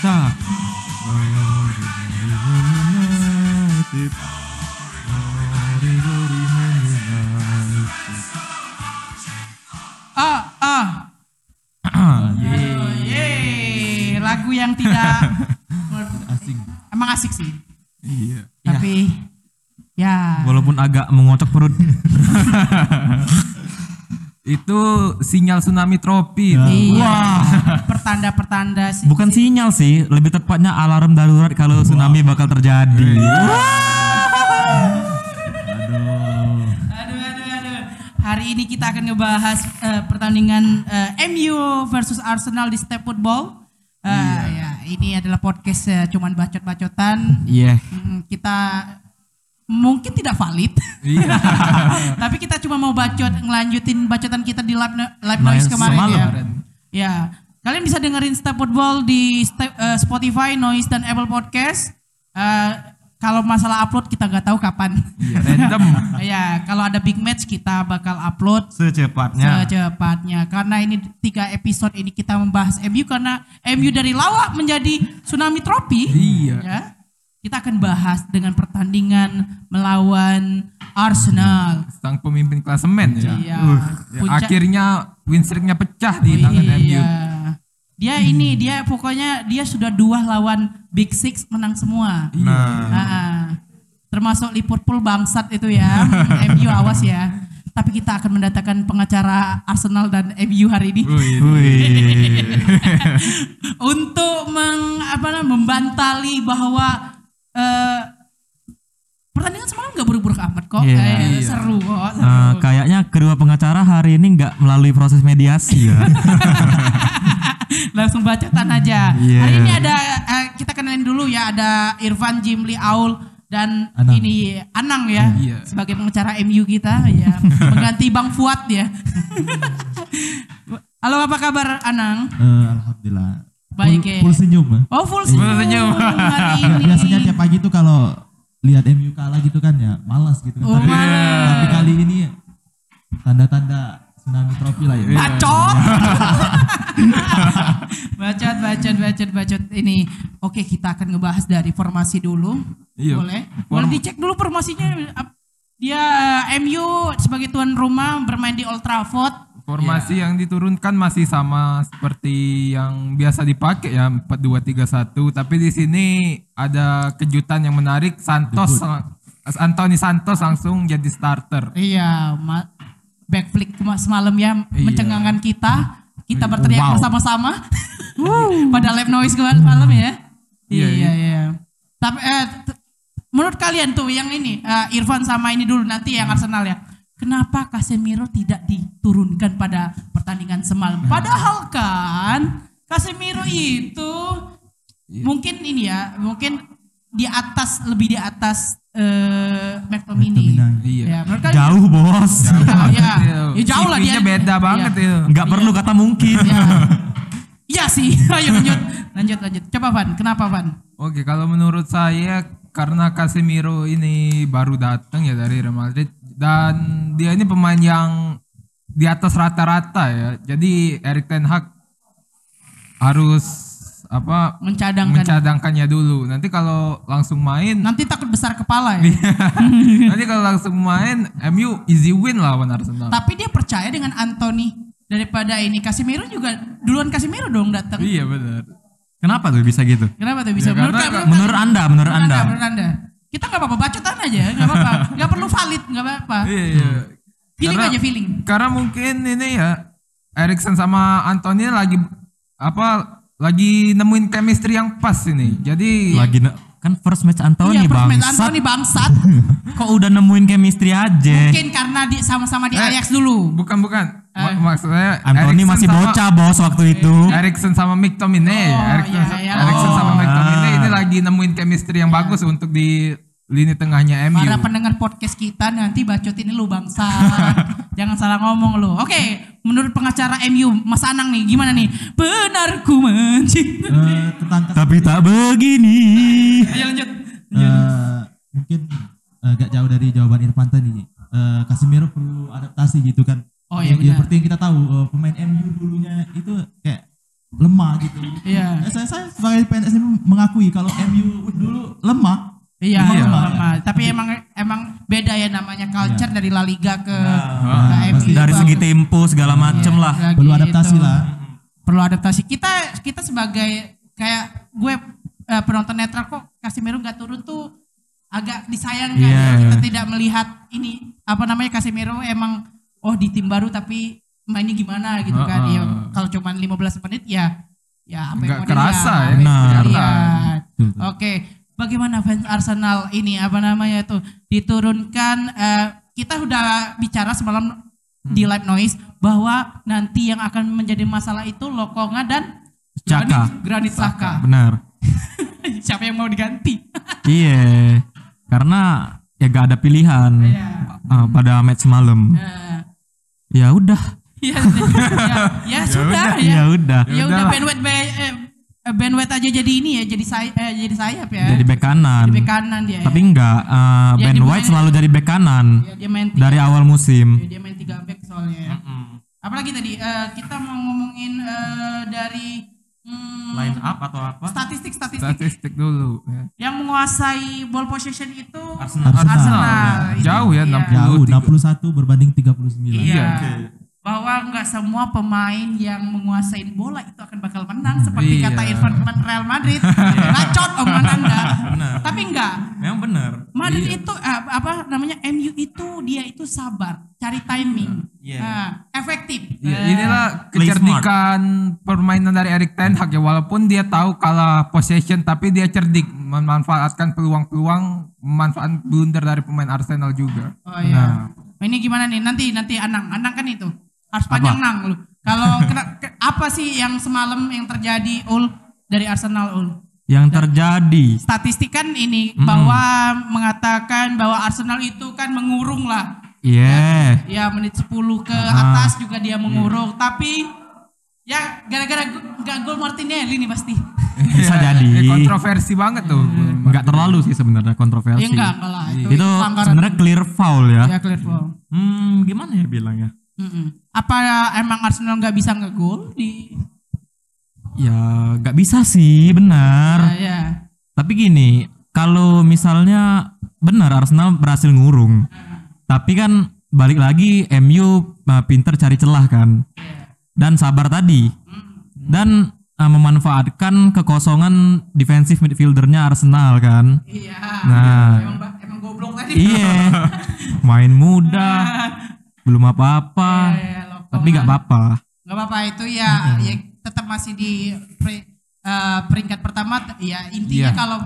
kita. Ah, ah. Yeay, lagu yang tidak Asing. emang asik sih. Iya. Tapi ya Walaupun agak mengocok perut. Itu sinyal tsunami tropi. itu. iya. Pertanda-pertanda sih. Bukan sinyal sih, lebih tepatnya alarm darurat kalau tsunami bakal terjadi. Aduh. Aduh, aduh, aduh. Hari ini kita akan ngebahas eh, pertandingan eh, MU versus Arsenal di Step Football. Eh, ya, ini adalah podcast eh, cuman bacot-bacotan. Iya. Hmm, kita mungkin tidak valid. Iya. Tapi kita cuma mau bacot ngelanjutin bacotan kita di live, live noise Noise kemarin semalam. ya. Ya, kalian bisa dengerin Step Football di Step- eh, Spotify, Noise dan Apple Podcast. Eh, kalau masalah upload kita nggak tahu kapan. Iya, random. ya, kalau ada big match kita bakal upload Secepatnya. secepatnya. Karena ini tiga episode ini kita membahas MU karena MU dari lawak menjadi tsunami tropi. Iya. Ya. Kita akan bahas dengan pertandingan melawan Arsenal. Sang pemimpin klasemen ya. Iya. Ya, Puncak- akhirnya win streaknya pecah di tangan MU. Dia ini dia pokoknya dia sudah dua lawan Big Six menang semua. Iya. Ah, termasuk Liverpool bangsat itu ya. MU awas ya. Tapi kita akan mendatangkan pengacara Arsenal dan MU hari ini untuk meng, apa namanya, membantali bahwa eh, pertandingan semalam nggak buruk-buruk amat kok. Iya. Eh, Iya. Seru kok. Seru. Eh, kayaknya kedua pengacara hari ini nggak melalui proses mediasi ya. Langsung bacotan aja. Iya. Hari ini ada eh, kita kenalin dulu ya ada Irfan Jimli Aul dan Anang. ini Anang ya Iya. sebagai pengacara MU kita ya mengganti Bang Fuad ya. Halo apa kabar Anang? Eh, Alhamdulillah. Baik, full, ya. full senyum. ya. Oh full senyum, senyum. hari ini. biasanya tiap pagi tuh kalau lihat MU kalah gitu kan ya malas gitu kan. Oh, tapi, malas. tapi kali ini tanda-tanda tsunami trofi lah ya. Bacot. bacot, bacot, bacot, bacot. Ini oke kita akan ngebahas dari formasi dulu. Iya. Boleh? Boleh dicek dulu formasinya. Dia eh, MU sebagai tuan rumah bermain di Old Trafford. Formasi yang diturunkan masih sama seperti yang biasa dipakai ya 4-2-3-1 tapi di sini ada kejutan yang menarik Santos Anthony Santos langsung jadi starter. Iya, backflip semalam ya Iya. mencengangkan kita. Kita berteriak Wow. bersama-sama pada live noise kemarin malam ya. Iya, Iya, iya. Tapi eh, t- menurut kalian tuh yang ini eh, Irfan sama ini dulu nanti yang Arsenal ya. Kenapa Casemiro tidak diturunkan pada pertandingan semalam? Padahal kan Casemiro itu Iya. mungkin ini ya, mungkin di atas lebih di atas eh McTominay. McTominay. Iya. Ya, kalian Jauh bos. Ya, ya, ya jauh lah dia. Beda banget Iya. itu. Nggak perlu kata mungkin. Ya. Iya sih. Ayo lanjut. Lanjut lanjut. Coba Van, kenapa Van? Oke, kalau menurut saya karena Casemiro ini baru datang ya dari Real Madrid dan dia ini pemain yang di atas rata-rata ya. Jadi Erik Ten Hag harus apa Mencadangkan. mencadangkannya dulu. Nanti kalau langsung main Nanti takut besar kepala ya. nanti kalau langsung main MU easy win lawan Arsenal. Tapi dia percaya dengan Anthony daripada ini Casemiro juga duluan Casemiro dong datang. Iya benar. Kenapa tuh bisa gitu? Kenapa tuh bisa? Ya, menurut, karena- menurut, Menurut anda, menurut anda. menurut anda. Kita nggak apa-apa bacotan aja, nggak apa-apa. Nggak perlu valid, nggak apa-apa. Iya, iya. Feeling Karena- aja feeling. Karena mungkin ini ya Erikson sama Anthony lagi apa lagi nemuin chemistry yang pas ini. Jadi Lagi kan first match Anthony Iya, first match bangsat. Anthony bangsat. Kok udah nemuin chemistry aja? Mungkin karena di sama-sama di Eh, Ajax dulu. bukan bukan Eh. maksudnya Anthony Erikson masih sama- bocah bos waktu itu. Erikson sama McTominay, Oh, Erikson, iya, iya. Erikson sama Oh. McTominay ini lagi nemuin chemistry yang bagus untuk di lini tengahnya MU. Para pendengar podcast kita nanti bacotin lu bangsa. Jangan salah ngomong lu. Oke, menurut pengacara MU Mas Anang nih gimana nih? Benar ku mencintai. Eh, tentang Cas- Tapi tak begini. Ayo lanjut. eh, mungkin eh, gak jauh dari jawaban Irfan tadi. Eh, Casemiro perlu adaptasi gitu kan. Oh, iya yang benar. seperti yang kita tahu eh, pemain MU dulunya itu kayak lemah gitu. Iya. Eh, saya saya sebagai PNS ini mengakui kalau MU dulu lemah. Iya, Iya. lemah, lemah. Tapi emang emang beda ya namanya culture dari La Liga ke, ke Ah, MU. Dari segi tempo segala macem Iya, lah. Perlu adaptasi itu. lah. Perlu adaptasi. Kita kita sebagai kayak gue eh, penonton netral kok Casemiro nggak turun tuh agak disayangkan Iya. ya. Kita tidak melihat ini apa namanya Casemiro emang oh di tim baru tapi mainnya gimana gitu kan. Heeh. Ya kalau cuman 15 menit ya ya apa yang kerasa ya. Benar. dilihat. Betul. Oke, bagaimana fans Arsenal ini apa namanya tuh diturunkan eh, kita udah bicara semalam di live noise bahwa nanti yang akan menjadi masalah itu Lokonga dan Xhaka. Granit, Granit Xhaka. Benar. Siapa yang mau diganti? Iya. Karena ya gak ada pilihan Iya. eh, pada match malam. Eh, Ya udah. ya, ya, ya sudah ya. Ya udah. Ya udah udahlah. Ben White be- eh, White aja jadi ini ya, jadi say eh, jadi sayap ya. Jadi back kanan. Jadi bek kanan dia. Tapi ya. enggak eh, Ya, Ben White selalu jadi back kanan Ya, dia main tiga, dari awal musim. ya, dia main tiga back soalnya ya. Apalagi tadi eh, kita mau ngomongin eh, dari hmm, up atau apa? statistik statistik Statistik dulu. ya. yang menguasai ball possession itu Arsenal. Arsenal. Jauh ya, Iya. 60. Jauh 61 berbanding 39. Iya. Iya. Bahwa nggak semua pemain yang menguasai bola itu akan bakal menang seperti Iya. kata Irfan Real Madrid. Bacot omongan Anda. Tapi enggak. Memang benar. Madrid Iya. itu eh, apa namanya MU itu dia itu sabar, cari timing. Iya. Nah, efektif. Ya, Eh, inilah kecerdikan permainan dari Erik Ten Hag ya walaupun dia tahu kalah possession tapi dia cerdik memanfaatkan peluang-peluang memanfaatkan blunder dari pemain Arsenal juga. Oh iya. Ini gimana nih? Nanti nanti Anang, Anang kan itu harus panjang nang lu. Kalau kena- ke- apa sih yang semalam yang terjadi ul dari Arsenal ul? Yang terjadi Statistik kan ini bahwa mengatakan bahwa Arsenal itu kan mengurung lah. Iya. Ya menit 10 ke atas juga dia mengurung. Tapi ya gara-gara nggak gol Martinelli nih pasti. Bisa Ya, jadi. ya, kontroversi banget tuh. Enggak terlalu sih sebenarnya kontroversi. Ya enggak enggak lah. Itu, Itu sebenarnya clear foul ya. ya clear foul. Hmm, gimana ya bilangnya? Mm-mm. Apa emang Arsenal nggak bisa ngegol di Ya, nggak bisa sih, benar. ya, ya. Tapi gini, kalau misalnya benar Arsenal berhasil ngurung, tapi kan balik lagi MU uh, pinter cari celah kan, dan sabar tadi, dan uh, memanfaatkan kekosongan defensif midfieldernya Arsenal kan. Iya. Nah. Emang, emang goblok tadi. Iya, main muda, belum apa-apa, Iya, Lokongan. tapi nggak apa-apa. Nggak apa-apa itu ya, ya tetap masih di pre- eh, peringkat pertama. Ya intinya Iya. kalau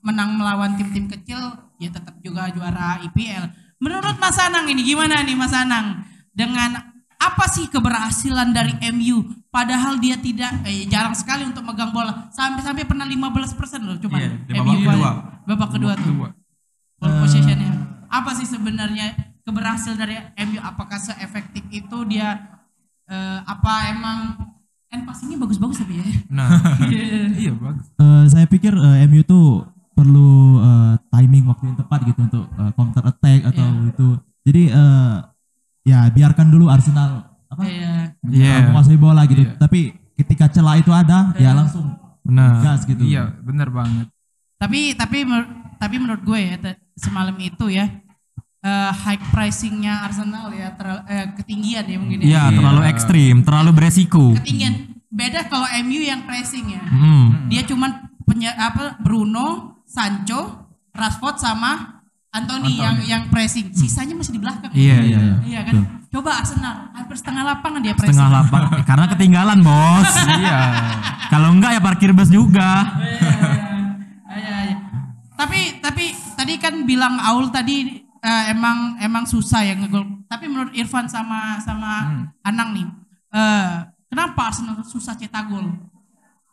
menang melawan tim-tim kecil, ya tetap juga juara IPL. Menurut Mas Anang ini gimana nih Mas Anang? Dengan apa sih keberhasilan dari MU? Padahal dia tidak, eh, jarang sekali untuk megang bola. Sampai-sampai pernah 15% loh coba. Iya, di babak MU kedua. Babak kedua tuh. Ball possessionnya. Apa sih sebenarnya keberhasilan dari MU? Apakah seefektif itu dia? eh, apa emang end passingnya bagus-bagus tapi ya? Nah, iya bagus. Eh, saya pikir eh, MU tuh perlu eh, timing waktu yang tepat gitu untuk eh, counter attack atau Iya. itu. Jadi eh, ya biarkan dulu Arsenal apa Iya. Iya. eh, menguasai bola gitu. Iya. Tapi ketika celah itu ada ya langsung Benar. gas gitu. Iya, benar banget. Tapi tapi tapi menurut gue ya semalam itu ya eh, high pricingnya Arsenal ya terlalu eh, ketinggian ya mungkin ya. Iya, terlalu ekstrim, terlalu beresiko. Ketinggian. Beda kalau MU yang pressing ya. Hmm. Dia cuman penya, apa Bruno, Sancho, Rashford sama Anthony, yang yang pressing. Sisanya masih di belakang. Iya, iya, iya. Iya kan? Coba Arsenal hampir setengah lapangan dia pressing. Setengah lapang. Eh, Karena ketinggalan, Bos. Iya. Kalau enggak ya parkir bus juga. Iya, iya. Tapi tapi tadi kan bilang Aul tadi eh, emang emang susah ya ngegol. Tapi menurut Irfan sama sama Hmm. Anang nih, eh, kenapa Arsenal susah cetak gol?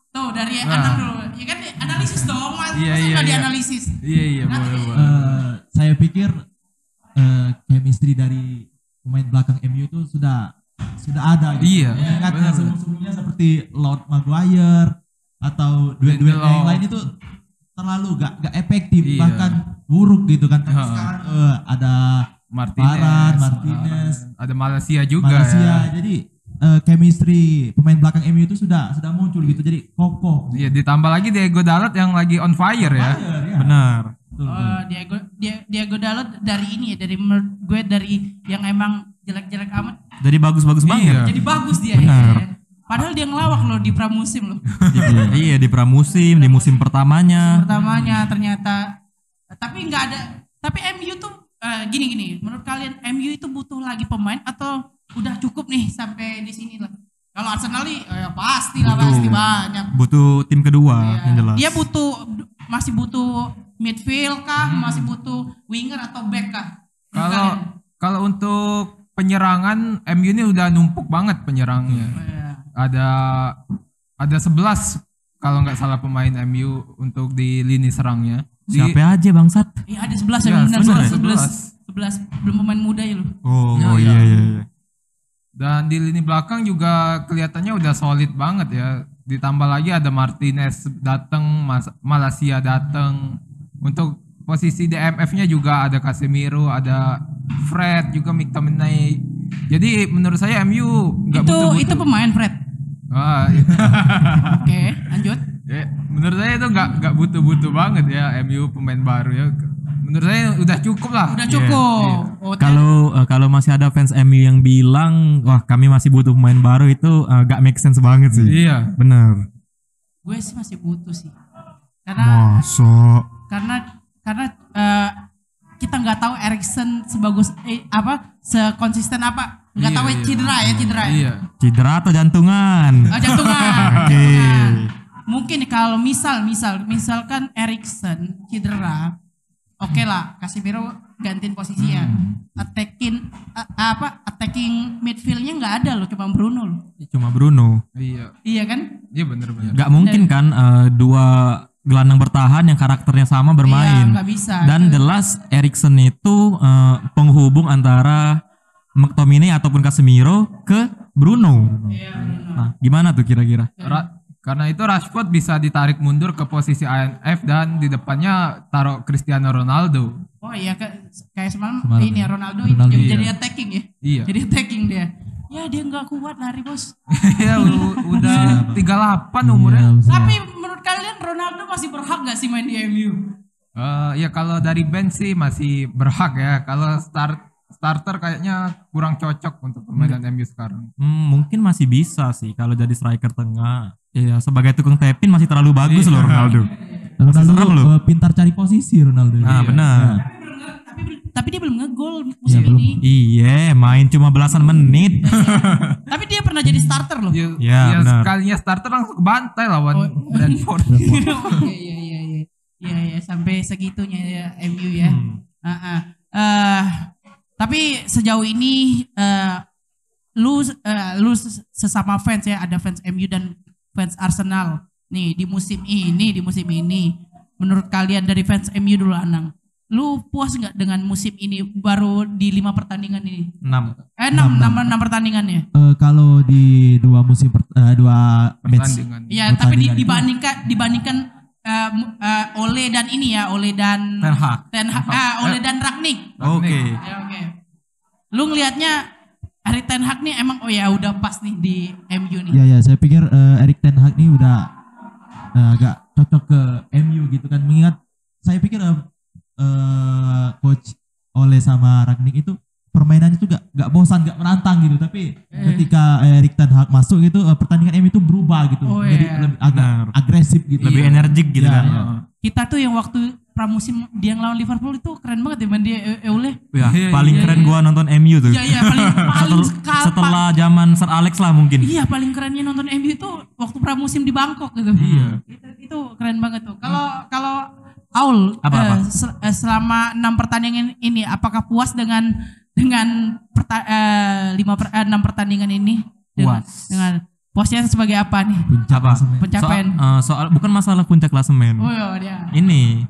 Tuh dari Nah. Anang dulu. Ya kan analisis dong, Mas. Iya, iya, nggak iya. dianalisis? Iya, iya, Nanti- boleh, boleh. Eh, saya pikir eh, chemistry dari pemain belakang MU itu sudah sudah ada gitu. Iya, Mengingat benar, sebelum-sebelumnya seperti Lord Maguire atau duet-duet yang lain itu terlalu gak, gak efektif Iya. bahkan buruk gitu kan. Tapi Heeh. sekarang eh, ada Martinez, Varane, Martinez, ada Malaysia juga Malaysia. ya. Jadi eh, chemistry pemain belakang MU itu sudah sudah muncul gitu. Jadi kokoh. Iya, ditambah lagi Diego Dalot yang lagi on fire ya. Ya, Benar. betul, betul. Eh, Diego Dia- Diego Dalot dari ini ya dari menurut gue dari yang emang jelek-jelek amat Jadi bagus-bagus Iya. banget. jadi bagus dia Benar. ya. Padahal dia ngelawak loh di pramusim loh. iya di pramusim, di musim pertamanya. Pertamanya ternyata tapi nggak ada tapi MU tuh eh, gini gini menurut kalian MU itu butuh lagi pemain atau udah cukup nih sampai di sini lah. Kalau Arsenal nih eh, pasti lah pasti banyak. Butuh tim kedua Iya. yang jelas. Dia butuh masih butuh midfield kah, Hmm. masih butuh winger atau back kah? Kalau kalau untuk penyerangan MU ini udah numpuk banget penyerangnya. Iya. Ada ada 11 kalau nggak salah pemain MU untuk di lini serangnya. Di, Siapa aja bangsat? Iya ada 11 ya, Iya, benar 11, 11, 11. 11 belum pemain muda ya loh. Oh, Ya, oh iya. iya iya. iya. Dan di lini belakang juga kelihatannya udah solid banget ya. Ditambah lagi ada Martinez datang, Mas- Malaysia datang. Untuk posisi DMF-nya juga ada Casemiro, ada Fred, juga McTominay. Jadi menurut saya MU nggak itu butuh-butuh. itu pemain Fred. Wah, Oke, lanjut. Ya, menurut saya itu nggak nggak butuh-butuh banget ya MU pemain baru ya. Menurut saya udah cukup lah. Udah cukup. Oh, Kalau eh, kalau masih ada fans MU yang bilang, wah kami masih butuh pemain baru itu eh, gak make sense banget sih. Iya. Bener. gue sih masih butuh sih. Karena Masuk. karena karena eh, kita nggak tahu Erikson sebagus eh, apa sekonsisten apa nggak Iya, tahu ya iya. cedera ya cedera ya. Iya. Cedera atau jantungan? Ah, jantungan, Oke. jantungan. Mungkin kalau misal misal misalkan Erikson cedera oke lah Casemiro gantiin posisinya attacking a- apa attacking midfieldnya nggak ada loh cuma Bruno loh Cuma Bruno. Iya. iya kan Iya bener-bener. Gak mungkin kan eh, dua gelandang bertahan yang karakternya sama Iya, bermain. nggak bisa Dan jelas Erikson itu eh, penghubung antara McTominay ataupun Casemiro ke Bruno. Iya, Bruno. Nah, gimana tuh kira-kira? Ra- karena itu Rashford bisa ditarik mundur ke posisi INF dan di depannya taruh Cristiano Ronaldo. Oh iya kayak semalam, Semalam ini ya. ya Ronaldo, Ronaldo, jadi, iya. jadi attacking ya. Iya. Jadi attacking dia. Ya dia nggak kuat lari bos. ya u- udah 38 umurnya. Iya. Tapi menurut kalian Ronaldo masih berhak gak sih main di MU? Eh, ya kalau dari bench sih masih berhak ya. Kalau start starter kayaknya kurang cocok untuk permainan MU sekarang. Hmm, mungkin masih bisa sih kalau jadi striker tengah. Iya, sebagai tukang tepin masih terlalu bagus loh Ronaldo. Ronaldo serem loh. eh, pintar cari posisi Ronaldo. Nah, Iya. benar. Nah, Tapi tapi dia belum ngegol musim ini. Iya, main cuma belasan menit. Tapi dia pernah jadi starter loh. Ya, Ya, ya sekalinya starter langsung ke bantai lawan Oh. Brentford. Iya iya iya iya. Iya iya sampai segitunya ya MU ya. Hmm. Ah, ah. Eh, tapi sejauh ini eh, lu eh, lu ses- sesama fans ya ada fans MU dan fans Arsenal nih di musim ini di musim ini menurut kalian dari fans MU dulu Anang lu puas nggak dengan musim ini baru di lima pertandingan ini 6. eh enam enam enam pertandingannya eh, kalau di dua musim per- eh, dua match Pertandingan. ya tapi di- Pertandingan itu- dibandingkan dibandingkan eh, mu- eh, Ole dan ini ya Ole dan Ten Hag. Ten Hag ah, Ole dan Ragnik Oke. Ya oke. Lu ngelihatnya Erik Ten Hag nih emang oh ya udah pas nih di MU nih. Ya ya, saya pikir eh, Erik Ten Hag ini udah eh, agak cocok ke MU gitu kan. Mengingat saya pikir eh, eh, coach Ole sama Ragnik itu permainannya itu gak, gak bosan, gak menantang gitu. Tapi ketika Erik Ten Hag masuk gitu eh, pertandingan MU itu berubah gitu. Oh, Jadi iya. lebih agak Benar. agresif gitu. Lebih energik gitu Iya, kan. iya. Kita tuh yang waktu pramusim dia ngelawan Liverpool itu keren banget ya main dia eh, eh, Ole. Ya, Iya, paling iya, keren iya. gua nonton MU tuh. Iya iya paling paling Setel- sekal- setelah zaman Sir Alex lah mungkin. Iya paling kerennya nonton MU itu waktu pramusim di Bangkok gitu. Iya. Itu, itu keren banget tuh. Kalau kalau Aul Apa, eh, apa? sel- eh, selama enam pertandingan ini apakah puas dengan dengan perta- eh, lima per- eh, enam pertandingan ini? Dengan, Puas. dengan puasnya sebagai apa nih? Puncak Apa? klasemen. Pencapaian. Soal, eh, soal bukan masalah puncak klasemen. Oh iya dia. Ini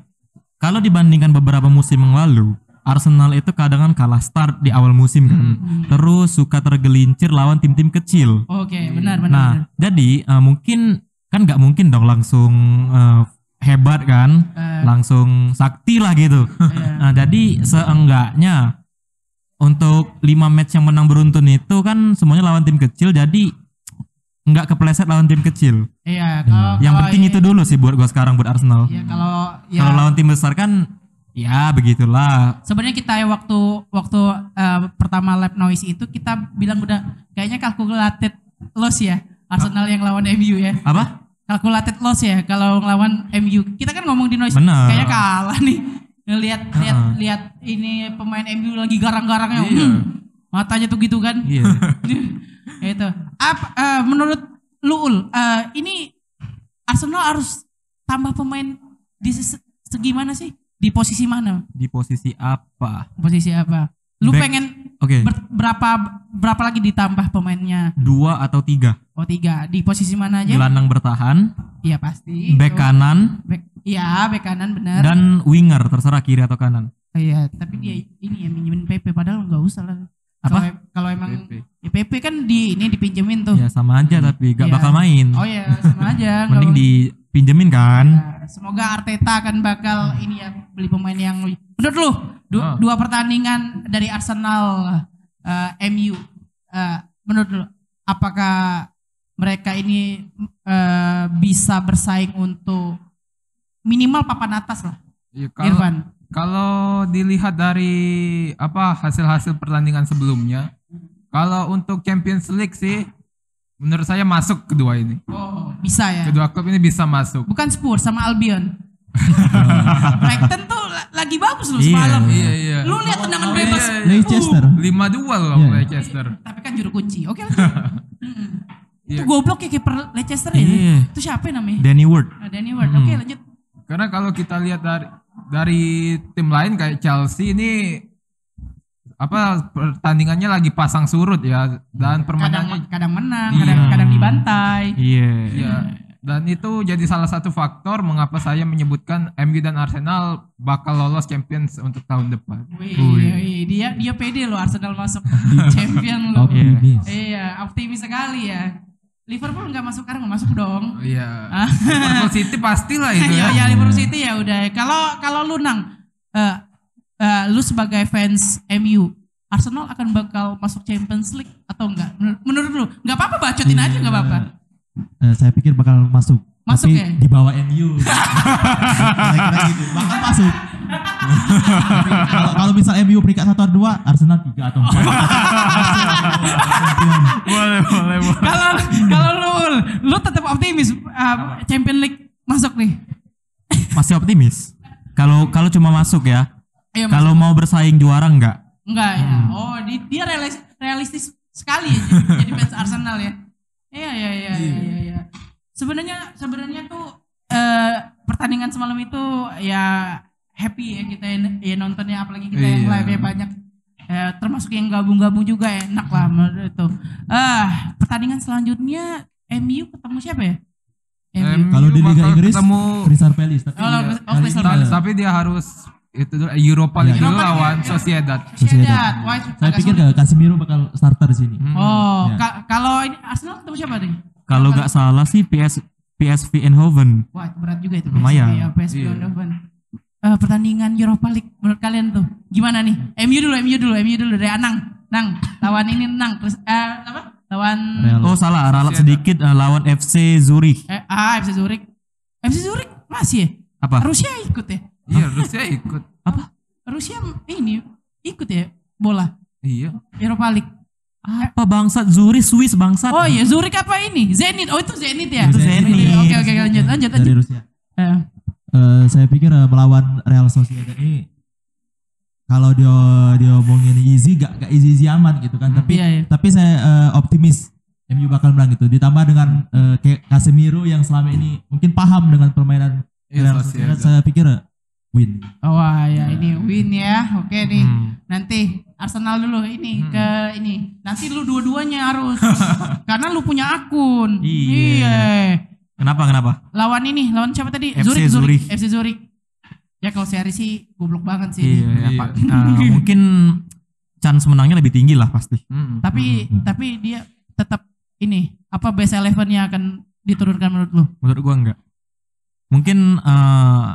kalau dibandingkan beberapa musim yang lalu, Arsenal itu kadang kan kalah start di awal musim kan. Terus suka tergelincir lawan tim-tim kecil. Oke, benar benar. Nah, benar. jadi eh, mungkin kan nggak mungkin dong langsung eh, hebat kan, Eh. langsung sakti lah gitu. Iya. Nah, jadi seenggaknya untuk 5 match yang menang beruntun itu kan semuanya lawan tim kecil jadi nggak kepleset lawan tim kecil. Iya, kalau Yang kalau penting ini- itu dulu sih buat gua sekarang buat Arsenal. Iya, kalau ya Kalau lawan tim besar kan ya begitulah. sebenarnya kita waktu waktu eh, pertama lap noise itu kita bilang udah kayaknya calculated loss ya Arsenal yang lawan MU ya. Apa? Calculated loss ya kalau ngelawan MU. Kita kan ngomong di noise Benar. kayaknya kalah nih. Ngelihat lihat Heeh. lihat ini pemain MU lagi garang-garangnya. Iya. Hmm, matanya tuh gitu kan. Iya. itu. Apa eh, menurut lu Ul, eh, ini Arsenal harus tambah pemain di se- segi mana sih? Di posisi mana? Di posisi apa? Posisi apa? Lu Back- pengen Oke. ber- berapa berapa lagi ditambah pemainnya? Dua atau tiga. Oh tiga. Di posisi mana aja? Gelandang bertahan, Iya pasti. back Oh, kanan, back- Iya, back kanan benar. dan winger terserah kiri atau kanan. Iya, tapi dia ini ya minjemin PP padahal nggak usah lah. Apa? Kalau- Kalau emang PP. ya, PP kan di ini dipinjemin tuh. Ya sama aja tapi gak Iya. bakal main. Oh ya, sama aja. Mending dipinjemin kan. Nah, semoga Arteta akan bakal ini ya beli pemain yang menurut lu du- Ah. dua pertandingan dari Arsenal eh, MU eh, menurut lu apakah mereka ini eh, bisa bersaing untuk minimal papan atas lah Ya, kalau Irfan kalau dilihat dari apa hasil-hasil pertandingan sebelumnya, kalau untuk Champions League sih menurut saya masuk kedua ini. oh bisa ya Kedua klub ini bisa masuk. bukan Spurs sama Albion Brighton tuh la- lagi bagus loh Iya. semalam Iya, iya. lu lihat tendangan Oh, bebas iya, Leicester. 5-2 loh Iya. Leicester. tapi kan juru kunci oke lanjut Mm-mm. Iya. itu goblok ya kiper Leicester ya Iya. itu siapa namanya Danny Ward. Nah, Danny Ward Hmm. oke lanjut Karena kalau kita lihat dari dari tim lain kayak Chelsea ini apa pertandingannya lagi pasang surut ya dan kadang permainannya kadang menang Iya. kadang kadang dibantai Iya. ya dan itu jadi salah satu faktor mengapa saya menyebutkan MU dan Arsenal bakal lolos Champions untuk tahun depan. Wih, Wih. wih, dia dia pede loh Arsenal masuk champion loh Optimis. iya optimis sekali ya Liverpool nggak masuk sekarang masuk dong Iya. Ah. Liverpool City pastilah itu ya, ya. ya Liverpool City ya udah. Kalau kalau lu nang, eh, eh, lu sebagai fans MU, Arsenal akan bakal masuk Champions League atau enggak? Menur- Menurut lu? Nggak apa-apa, bacotin aja nggak apa-apa. Eh, saya pikir bakal masuk. Masuk tapi ya? di bawah MU. saya kira gitu. Bakal masuk. Kalau kalau misal MU peringkat satu atau dua, Arsenal tiga atau empat. boleh, boleh, boleh. Kalau kalau lu, lu tetap optimis eh, Champions League masuk nih. Masih optimis. Kalau kalau cuma masuk ya. Ayo, Kalau mau bersaing juara enggak? Enggak ya. Oh, di, dia realis- realistis sekali ya jadi, fans Arsenal ya. Iya iya iya iya iya. iya. Sebenarnya sebenarnya tuh eh, pertandingan semalam itu ya happy ya kita ya, ya nontonnya apalagi kita yang Iya. live ya banyak eh, termasuk yang gabung-gabung juga enak lah menurut itu. Ah, pertandingan selanjutnya MU ketemu siapa ya? MU. Kalau di Liga Inggris, ketemu Crystal Palace. Tapi Oh, oh, Crystal ini, Palace. eh, tapi dia harus itu dulu Europa League dulu lawan ya. Sociedad. Sociedad. Wah, itu saya pikir ke Casemiro bakal starter di sini. Hmm. Oh, Ya. ka- kalau ini Arsenal ketemu siapa nih? Kalau nggak salah sih PS PSV Eindhoven. Wah, itu berat juga itu. Lumayan. PSV, ya, PSV Iya. Eindhoven. Eh, pertandingan Europa League menurut kalian tuh gimana nih? MU dulu, MU dulu, MU dulu dari Anang. Nang, lawan ini Nang. Terus eh apa? Lawan Real. Oh salah, ralat sedikit eh, lawan FC Zurich. eh, ah FC Zurich. FC Zurich masih ya? Apa? Rusia ikut ya? Iya, Rusia ikut. Rusia ini ikut ya bola Iya. Europa League. Apa bangsat Zurich Swiss bangsat? Oh iya, Zurich apa ini? Zenit. Oh itu Zenit ya? Itu Zenit. Oke oke lanjut lanjut dari lanjut. Rusia. Eh, Eh, saya pikir eh, melawan Real Sociedad ini kalau dia dia omongin easy gak gak easy easy amat gitu kan tapi Iya, iya. tapi saya eh, optimis MU bakal menang gitu ditambah dengan kayak Casemiro yang selama ini mungkin paham dengan permainan Iya, Real Sociedad. Saya pikir win Oh wah ya ini win ya. Oke nih. Hmm. Nanti Arsenal dulu ini ke ini. Nanti lu dua-duanya harus karena lu punya akun. Iya. Kenapa kenapa? Lawan ini, lawan siapa tadi? FC Zurich, Zurich. Zurich. FC Zurich. Ya kalau sehari sih goblok banget sih. Iya, ini. ya, Iya. Pak. Eh, mungkin chance menangnya lebih tinggi lah pasti. Hmm. Tapi tapi dia tetap ini apa best elevennya akan diturunkan menurut lu? Menurut gua enggak. Mungkin eh,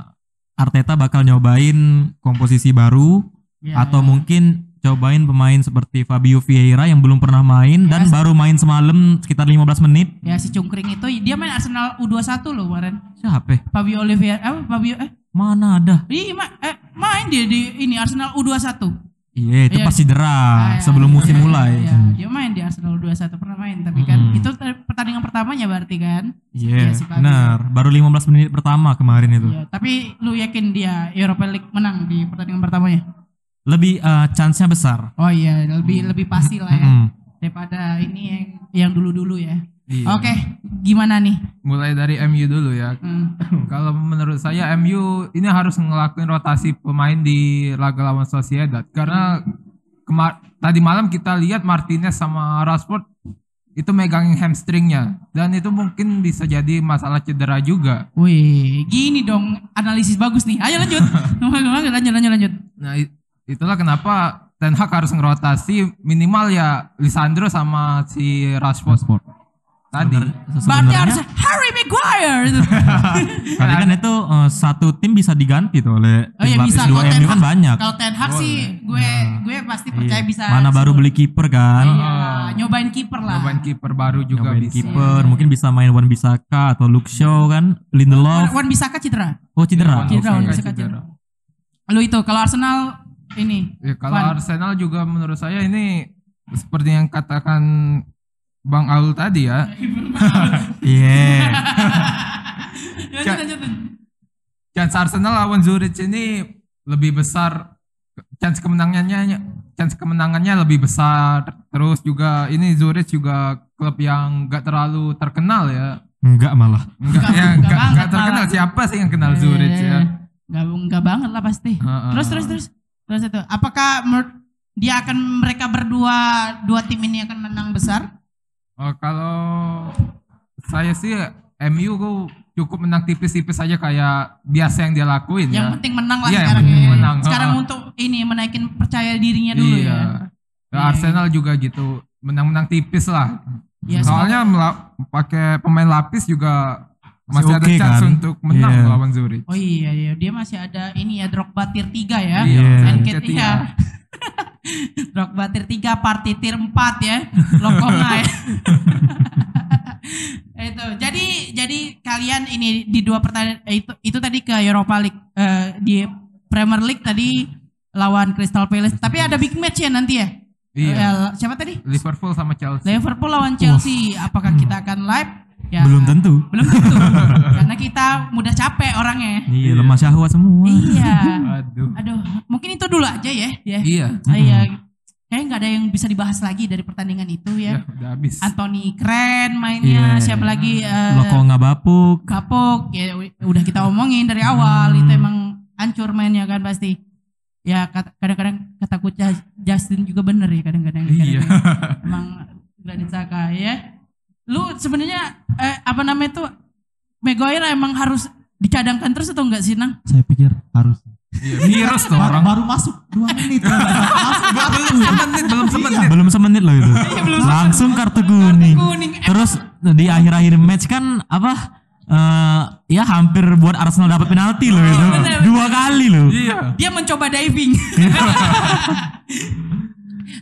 Arteta bakal nyobain komposisi baru Ya, atau ya. mungkin cobain pemain seperti Fabio Vieira yang belum pernah main dan Yes. baru main semalam sekitar 15 menit. Ya si Cungkring itu dia main Arsenal U21 loh kemarin. Siapa? Fabio Olivier eh Fabio eh Mana ada? Iya, ma- eh, main dia di ini Arsenal U21. Iya, itu Iya. pas cedera Ah, ya, sebelum iya, musim iya, mulai. iya. Dia main di Arsenal U21 pernah main, tapi kan Mm-mm. itu ter- pertandingan pertamanya berarti kan. Iya, Iya, si benar. Baru 15 menit pertama kemarin itu. Iya, tapi lu yakin dia Europa League menang di pertandingan pertamanya? Lebih eh, chance-nya besar. Oh iya, lebih lebih pasti lah ya Mm-mm. daripada ini yang yang dulu-dulu ya. Iya. Oke, gimana nih? Mulai dari MU dulu ya. Hmm. Kalau menurut saya MU ini harus ngelakuin rotasi pemain di laga lawan Sociedad karena kemar tadi malam kita lihat Martinez sama Rashford itu megangin hamstringnya dan itu mungkin bisa jadi masalah cedera juga. Wih, gini dong analisis bagus nih. Ayo lanjut. lanjut, lanjut, lanjut, lanjut. Nah itulah kenapa Ten Hag harus ngerotasi minimal ya Lisandro sama si Rashford tadi. Berarti Sebenarnya harus Harry Maguire itu. Tapi kan itu eh, satu tim bisa diganti tuh oleh Oh tim iya lapis bisa. dua MU kan banyak. Kalau Ten Hag sih gue gue pasti percaya Iya. bisa. Mana baru beli kiper kan? Iya, nyobain kiper lah. Nyobain kiper baru juga Nyobain bisa. kiper, mungkin bisa main Wan Bisaka atau Luke Shaw kan, Lindelof. Wan Bisaka cedera. Oh cedera. Wan Cedera, Wan Bisaka cedera. Lu itu kalau Arsenal ini Ya, kalau Wan. Arsenal juga menurut saya ini seperti yang katakan Bang Aul tadi ya. Iya. Chance Arsenal lawan Zurich ini lebih besar chance kemenangannya chance kemenangannya lebih besar. Terus juga ini Zurich juga klub yang gak terlalu terkenal ya. Enggak malah. Enggak Enggak- ya, enggak terkenal malah. siapa sih yang kenal Zurich ya. Enggak enggak banget lah pasti. Terus terus terus. Terus itu. Apakah dia akan mereka berdua dua tim ini akan menang besar? Oh, kalau saya sih MU cukup menang tipis-tipis aja kayak biasa yang dia lakuin Yang ya. penting menang lah Iya, yang sekarang penting ya. menang. Sekarang untuk ini menaikin percaya dirinya dulu iya. ya. Ya, Iya, Arsenal juga gitu, menang-menang tipis lah. Ya, Soalnya pakai pemain lapis juga Masih masih, ada oke chance kan? untuk menang Iya. melawan Zurich. Oh iya iya dia masih ada ini ya Drogba tier 3 ya. Iya, Enket Enketia. iya. Drogba tier 3, Party tier 4 ya. Lokonga ya. itu. Jadi jadi kalian ini di dua pertandingan eh, itu itu tadi ke Europa League eh, di Premier League tadi lawan Crystal Palace. Tapi ada big match ya nanti ya. Iya. Eh, siapa tadi? Liverpool sama Chelsea. Liverpool lawan Chelsea. Apakah kita akan live? Ya, Belum tentu. Belum tentu. Karena kita mudah capek orangnya. Iya, lemah syahwat semua. Iya. Aduh. Aduh, mungkin itu dulu aja ya. ya. Iya. Ah, iya. Kayaknya nggak ada yang bisa dibahas lagi dari pertandingan itu Ya, ya. udah habis. Anthony keren mainnya, Iya. siapa lagi? eh, Loko nggak bapuk. Kapok, ya udah kita omongin dari awal Hmm. itu emang hancur mainnya kan pasti. Ya kata- kadang-kadang kataku Jas- Justin juga bener ya kadang-kadang. Iya. Kadang-kadang Emang Granit Xhaka ya. Lu sebenarnya eh, apa namanya tuh Maguire emang harus dicadangkan terus atau enggak sih Nang? Saya pikir harus. Iya, virus tuh Baru, orang. baru masuk dua menit. belum semenit, belum semenit. Belum semenit loh itu. Langsung kartu kuning. Kuning. Terus di akhir-akhir match kan apa? eh ya hampir buat Arsenal dapat penalti loh itu. bener. Dua kali loh. Iya. dia mencoba diving.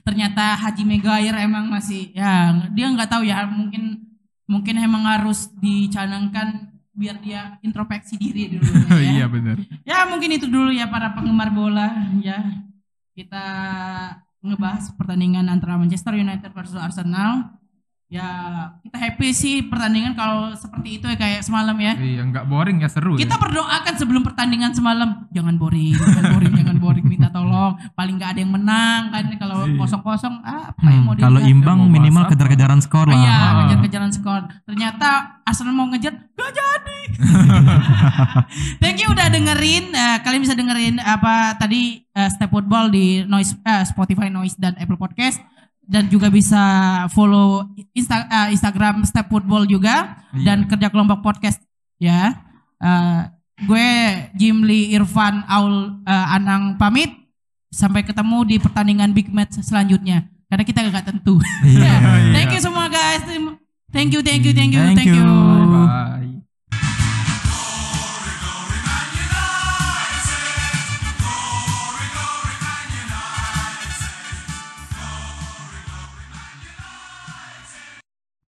Ternyata Haji Maguire emang masih ya dia nggak tahu ya mungkin mungkin emang harus dicanangkan biar dia introspeksi diri dulu ya. Iya benar. Ya mungkin itu dulu ya para penggemar bola ya. Kita ngebahas pertandingan antara Manchester United versus Arsenal. Ya kita happy sih pertandingan kalau seperti itu ya kayak semalam ya. Iya, nggak boring ya seru Kita ya. berdoakan sebelum pertandingan semalam, jangan boring, jangan boring, jangan boring, minta tolong. Paling nggak ada yang menang kan kalau Iya. kosong-kosong ah, apa yang mau Hmm, kalau dilihat? imbang Mau minimal kejar-kejaran skor lah. Iya, Ah. kejar-kejaran skor. Ternyata Arsenal mau ngejar, gak jadi. Thank you udah dengerin. Eh, kalian bisa dengerin apa tadi eh, Step Football di Noise, eh, Spotify Noise dan Apple Podcast. Dan juga bisa follow Insta- eh, Instagram Step Football juga Iya. dan kerja kelompok podcast ya. Eh, gue Jimli Irfan Aul eh, Anang pamit. Sampai ketemu di pertandingan big match selanjutnya. Karena kita gak tentu. Iya. Thank you semua guys. Thank you, thank you, thank you, Thank thank you. you. Bye.